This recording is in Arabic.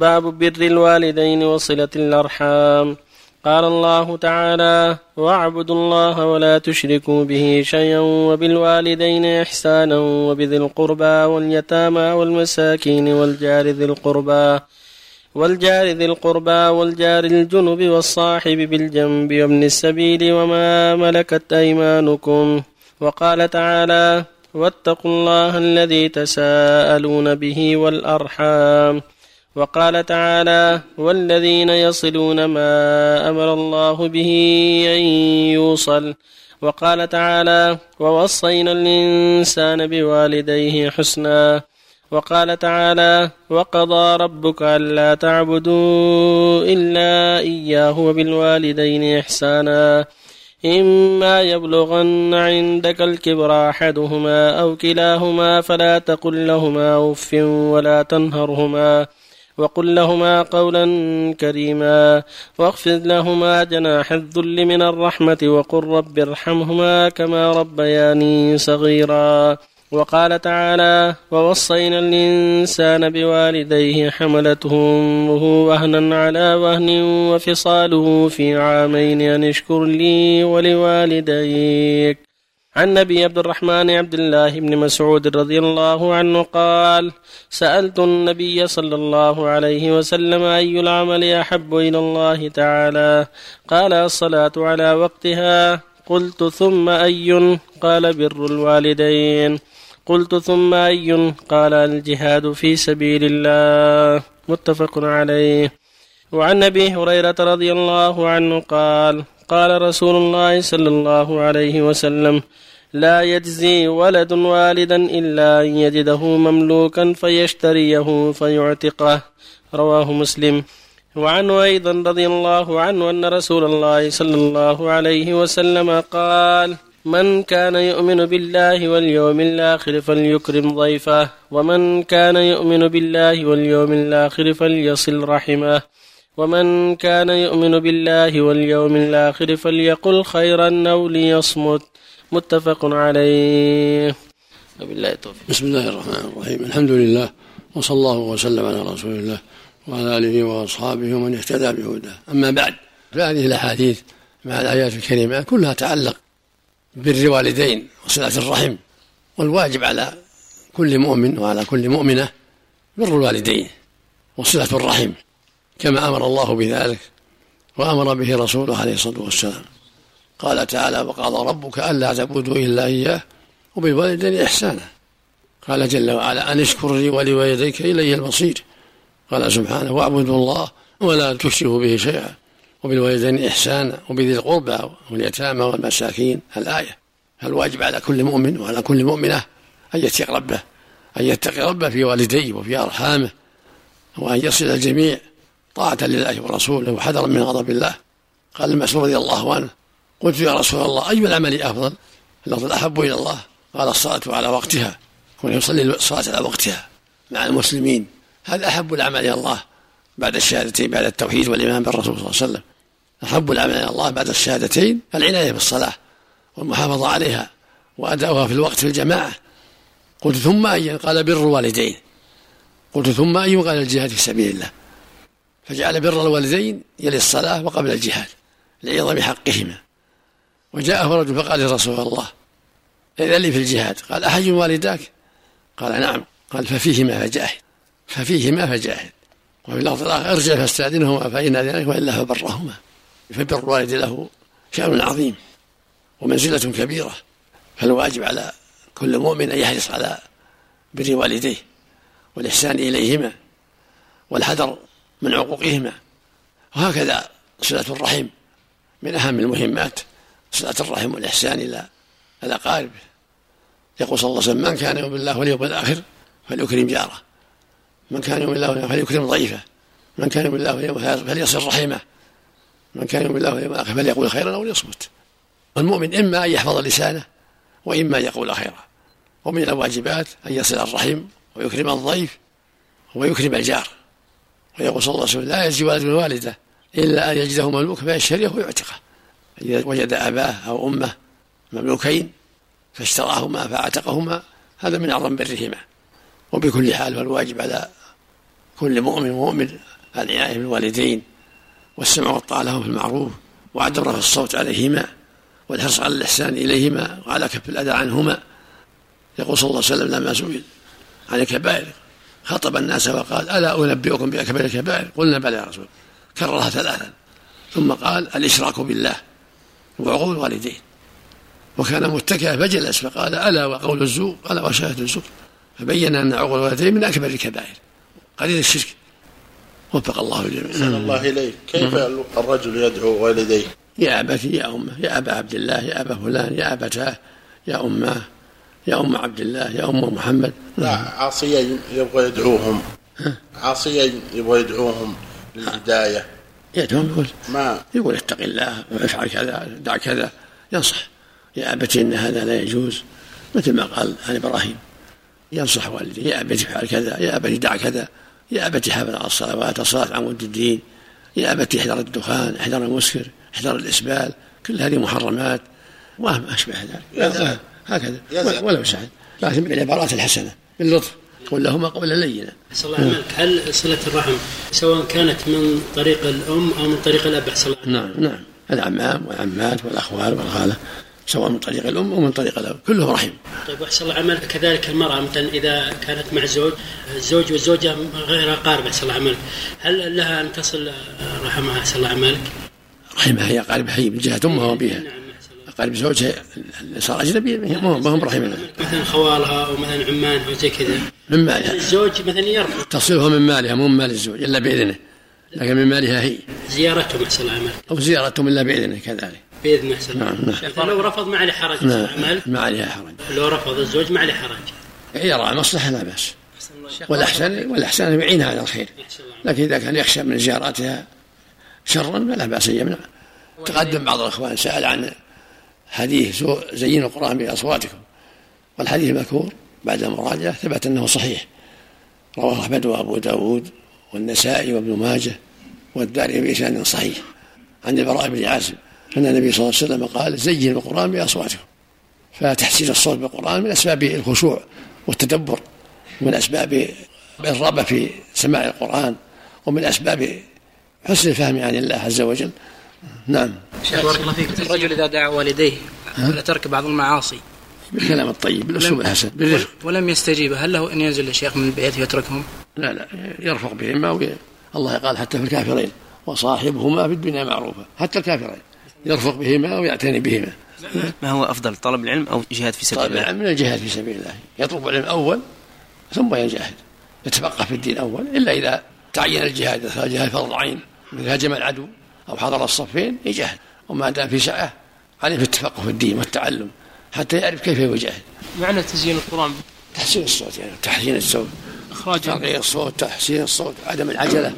باب بر الوالدين وصلة الأرحام. قال الله تعالى واعبدوا الله ولا تشركوا به شيئا وبالوالدين إحسانا وبذي القربى واليتامى والمساكين والجار ذي القربى والجار ذي القربى والجار الجنب والصاحب بالجنب وابن السبيل وما ملكت أيمانكم وقال تعالى واتقوا الله الذي تساءلون به والأرحام وقال تعالى والذين يصلون ما أمر الله به أن يوصل وقال تعالى ووصينا الإنسان بوالديه حسنا وقال تعالى وقضى ربك ألا تعبدوا إلا إياه وبالوالدين إحسانا إما يبلغن عندك الكبر أحدهما أو كلاهما فلا تقل لهما أف ولا تنهرهما. وقل لهما قولا كريما واخفض لهما جناح الذل من الرحمة وقل رب ارحمهما كما ربياني صغيرا وقال تعالى ووصينا الإنسان بوالديه حملته أمه وهنا على وهن وفصاله في عامين أن اشكر لي ولوالديك. عن ابي عبد الرحمن عبد الله بن مسعود رضي الله عنه قال سألت النبي صلى الله عليه وسلم أي العمل أحب إلى الله تعالى؟ قال الصلاة على وقتها. قلت ثم أي؟ قال بر الوالدين. قلت ثم أي؟ قال الجهاد في سبيل الله. متفق عليه. وعن أبي هريرة رضي الله عنه قال قال رسول الله صلى الله عليه وسلم لا يجزي ولد والدا إلا أن يجده مملوكا فيشتريه فيعتقه. رواه مسلم. وعنه أيضا رضي الله عنه أن رسول الله صلى الله عليه وسلم قال من كان يؤمن بالله واليوم الآخر فليكرم ضيفه ومن كان يؤمن بالله واليوم الآخر فليصل رحمه. ومن كان يؤمن بالله واليوم الآخر فليقل خيرا أو ليصمت. متفق عليه. وبالله التوفيق. بسم الله الرحمن الرحيم. الحمد لله وصلى الله وسلم على رسول الله وعلى آله وأصحابه ومن اهتدى بهداه. أما بعد فهذه الأحاديث مع الآيات الكريمات كلها تعلق بر الوالدين وصلة الرحم والواجب على كل مؤمن وعلى كل مؤمنة بر الوالدين وصلة الرحم. كما أمر الله بذلك وأمر به رسوله عليه الصلاة والسلام. قال تعالى وقضى ربك ألا تعبدوا إلا إياه وبالوالدين إحسانا. قال جل وعلا أن اشكر لي ولوالديك إلي المصير. قال سبحانه واعبدوا الله ولا تشركوا به شيئا وبالوالدين إحسانا وبذي القربى واليتامى والمساكين. الآية فالواجب على كل مؤمن وعلى كل مؤمنة أن يتقي ربه أن يتقي ربه في والديه وفي أرحامه وأن يصل الجميع طاعة لله ورسوله وحذرا من غضب الله. قال المسعود رضي الله عنه قلت يا رسول الله أي العمل أفضل؟ اللفظ الأحب إلى الله. قال الصلاة على وقتها كون يصلي الصلاة على وقتها مع المسلمين. هذا أحب العمل إلى الله بعد الشهادتين بعد التوحيد والإيمان بالرسول صلى الله عليه وسلم. أحب العمل إلى الله بعد الشهادتين العناية بالصلاة والمحافظة عليها وأداؤها في الوقت في الجماعة. قلت ثم أي قال بر الوالدين. قلت ثم أي قال الجهاد في سبيل الله. فجعل بر الوالدين يلي الصلاة وقبل الجهاد لعظم حقهما وجاءه رجل فقال يا رسول الله إذن لي في الجهاد؟ قال أحج والداك؟ قال نعم. قال ففيهما فجاهد. ففيهما فجاهد. وفي اللفظ الآخر ارجع فاستأذنهما فإن ذلك وإلا فبرهما. فبر الوالد له شأن عظيم ومنزلة كبيرة. فالواجب على كل مؤمن أن يحرص على بر والديه والإحسان إليهما والحذر من عقوقهما. وهكذا صلة الرحم من أهم المهمات صلة الرحم والإحسان إلى الأقارب يقول صلى الله عليه وسلم من كان يؤمن بالله واليوم الآخر فليكرم جاره. من كان يؤمن بالله فليكرم ضيفه من كان يؤمن بالله واليوم الآخر فليصل رحمه. من كان يؤمن بالله واليوم الآخر فليقول خيرا أو ليصمت. المؤمن إما أن يحفظ لسانه وإما أن يقول خيرا. ومن الواجبات أن يصل الرحم ويكرم الضيف ويكرم الجار. ويقول صلى الله عليه وسلم لا يجزي ولد من والده إلا أن يجده مملوك فيشتريه ويعتقه إذا وجد أباه أو أمه مملوكين فاشتراهما فاعتقهما هذا من أعظم برهما. وبكل حال فالواجب على كل مؤمن ومؤمن العناية بالوالدين والسمع والطاعة لهم في المعروف وعدم رفع الصوت عليهما والحرص على الإحسان إليهما وعلى كف الأذى عنهما. يقول صلى الله عليه وسلم لما سئل عن الكبائر خطب الناس وقال ألا أنبئكم بأكبر الكبائر؟ قلنا بلى يا رسول كررها ثلاثا. ثم قال الإشراك بالله وعقول الوالدين. وكان متكئا فجلس فقال ألا وقول الزور؟ قال وشهادة الزور؟ فبين أن عقول الوالدين من أكبر الكبائر. قليل الشرك. وفق الله الجميع. الله إليك. كيف الرجل يدعو والديه؟ يا أبتي يا أمه يا أبا عبد الله يا أبا فلان يا أبتاه يا أماه يا أم عبد الله يا أم محمد. لا عاصيا يبغى يدعوهم. عاصيا يبغى يدعوهم للهداية. يدعوهم يقول ما؟ يقول اتق الله وافعل كذا دع كذا. ينصح. يا أبتي إن هذا لا يجوز. مثل ما قال عن إبراهيم ينصح والديه يا أبتي افعل كذا يا أبتي دع كذا. يا أبتي حافظ على الصلوات الصلاة عمود الدين. يا أبتي احذر الدخان احذر المسكر احذر الإسبال. كل هذه محرمات وما أشبه ذلك. هكذا. ولو سهل لكن بالعبارات الحسنة باللطف قل لهما قولا لينا صلى الله عليه هل صلة الرحم سواء كانت من طريق الأم أو من طريق الأب؟ أحسن نعم نعم. الأعمام والعمات والأخوال والخالة سواء من طريق الأم أو من طريق الأب كلهم رحم. طيب وأحسن الله عملك. كذلك المرأة مثلا إذا كانت مع زوج الزوج والزوجة غير أقارب أحسن الله عملك. هل لها أن تصل رحمها؟ أحسن الله عملك؟ رحمها هي أقارب حي من جهة أمها وأبيها. نعم. أقارب زوجها اللي صار أجنبي ما هم رحمنا مثلا خوالها أو مثلا عمانها أو زي كذا. من مالها. الزوج مثلا يرفض. تصلها من مالها مو من مال الزوج إلا بإذنه. لكن من مالها هي. زيارتهم أحسن الله عملك أو زيارتهم إلا بإذنه كذلك. باذن الله نعم نعم. لو رفض ما عليه حرج نعم ما عليه حرج. لو رفض الزوج ما عليه حرج. يرى المصلحه لا بأس. والاحسن والأحسن يعينها على الخير. لكن إذا كان يخشى من زياراتها شرا فلا بأس أن يمنع. تقدم بعض الإخوان سأل عن حديث زينوا القرآن بأصواتكم. والحديث المذكور بعد المراجعه ثبت أنه صحيح. رواه أحمد وأبو داود والنسائي وابن ماجه والدارمي بإسناد صحيح. عن البراء بن عازب أن النبي صلى الله عليه وسلم قال زينوا القرآن بأصواتكم. فتحسين الصوت بالقرآن من أسباب الخشوع والتدبر من أسباب الرغبة في سماع القرآن ومن أسباب حسن الفهم عن الله عز وجل. نعم. شيخ بارك الله فيك. الرجل إذا دعا والديه على ترك بعض المعاصي. بالكلام الطيب بالأسلوب الحسن بالرفق ولم يستجيب. هل له أن ينزل الشيخ من البيت ويتركهم؟ لا لا يرفق بهما الله قال حتى في الكافرين. وصاحبهما في الدنيا معروفة حتى الكافرين. يرفق بهما ويعتني بهما. ما هو أفضل طلب العلم أو جهاد في سبيل الله؟ طلب العلم من الجهاد في سبيل الله. يطلب العلم أول ثم يجاهد. يتفقه في الدين أول إلا إذا تعين الجهاد إذا الجهاد فرض عين من هاجم العدو. أو حضر الصفين يجاهد. وما دام في سعه عليه في التفقه في الدين والتعلم حتى يعرف كيف يجاهد. معنى تزيين القرآن؟ تحسين الصوت يعني تحسين الصوت. ترقيق الصوت تحسين الصوت عدم العجلة.